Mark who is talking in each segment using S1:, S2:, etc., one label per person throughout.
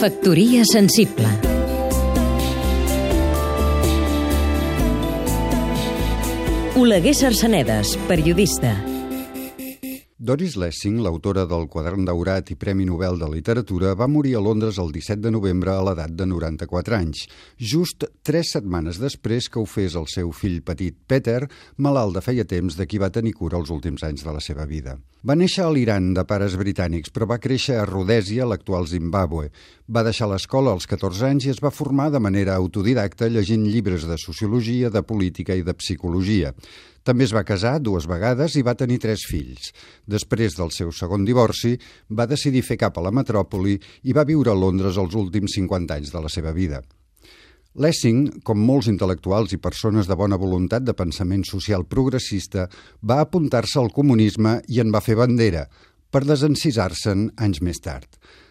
S1: Factoria sensible. Oleguer Sarsenedes, periodista
S2: Doris Lessing, l'autora del Quadern Daurat i Premi Nobel de Literatura, va morir a Londres el 17 de novembre a l'edat de 94 anys, just tres setmanes després que ho fes el seu fill petit Peter, malalt de feia temps de qui va tenir cura els últims anys de la seva vida. Va néixer a l'Iran de pares britànics, però va créixer a Rhodèsia, l'actual Zimbàbue. Va deixar l'escola als 14 anys i es va formar de manera autodidacta llegint llibres de sociologia, de política i de psicologia. També es va casar dues vegades i va tenir tres fills. Després del seu segon divorci, va decidir fer cap a la metròpoli i va viure a Londres els últims 50 anys de la seva vida. Lessing, com molts intel·lectuals i persones de bona voluntat de pensament social progressista, va apuntar-se al comunisme i en va fer bandera, per desencisar-se'n anys més tard.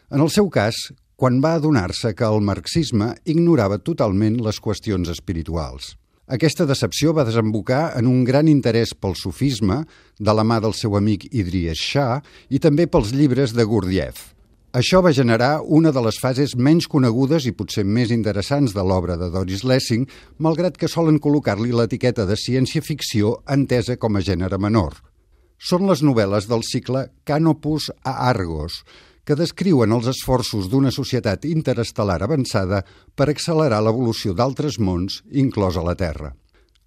S2: En el seu cas, quan va adonar-se que el marxisme ignorava totalment les qüestions espirituals. Aquesta decepció va desembocar en un gran interès pel sufisme, de la mà del seu amic Idries Shah, i també pels llibres de Gurdjieff. Això va generar una de les fases menys conegudes i potser més interessants de l'obra de Doris Lessing, malgrat que solen col·locar-li l'etiqueta de ciència-ficció entesa com a gènere menor. Són les novel·les del cicle Canopus a Argos, que descriuen els esforços d'una societat interestel·lar avançada per accelerar l'evolució d'altres mons, inclosa la Terra.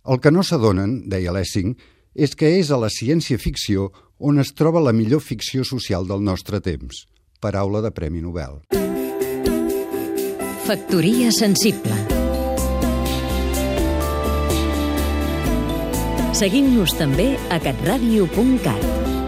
S2: El que no s'adonen, deia Lessing, és que és a la ciència-ficció on es troba la millor ficció social del nostre temps. Paraula de Premi Nobel.
S1: Factoria sensible Seguim-nos també a catradio.cat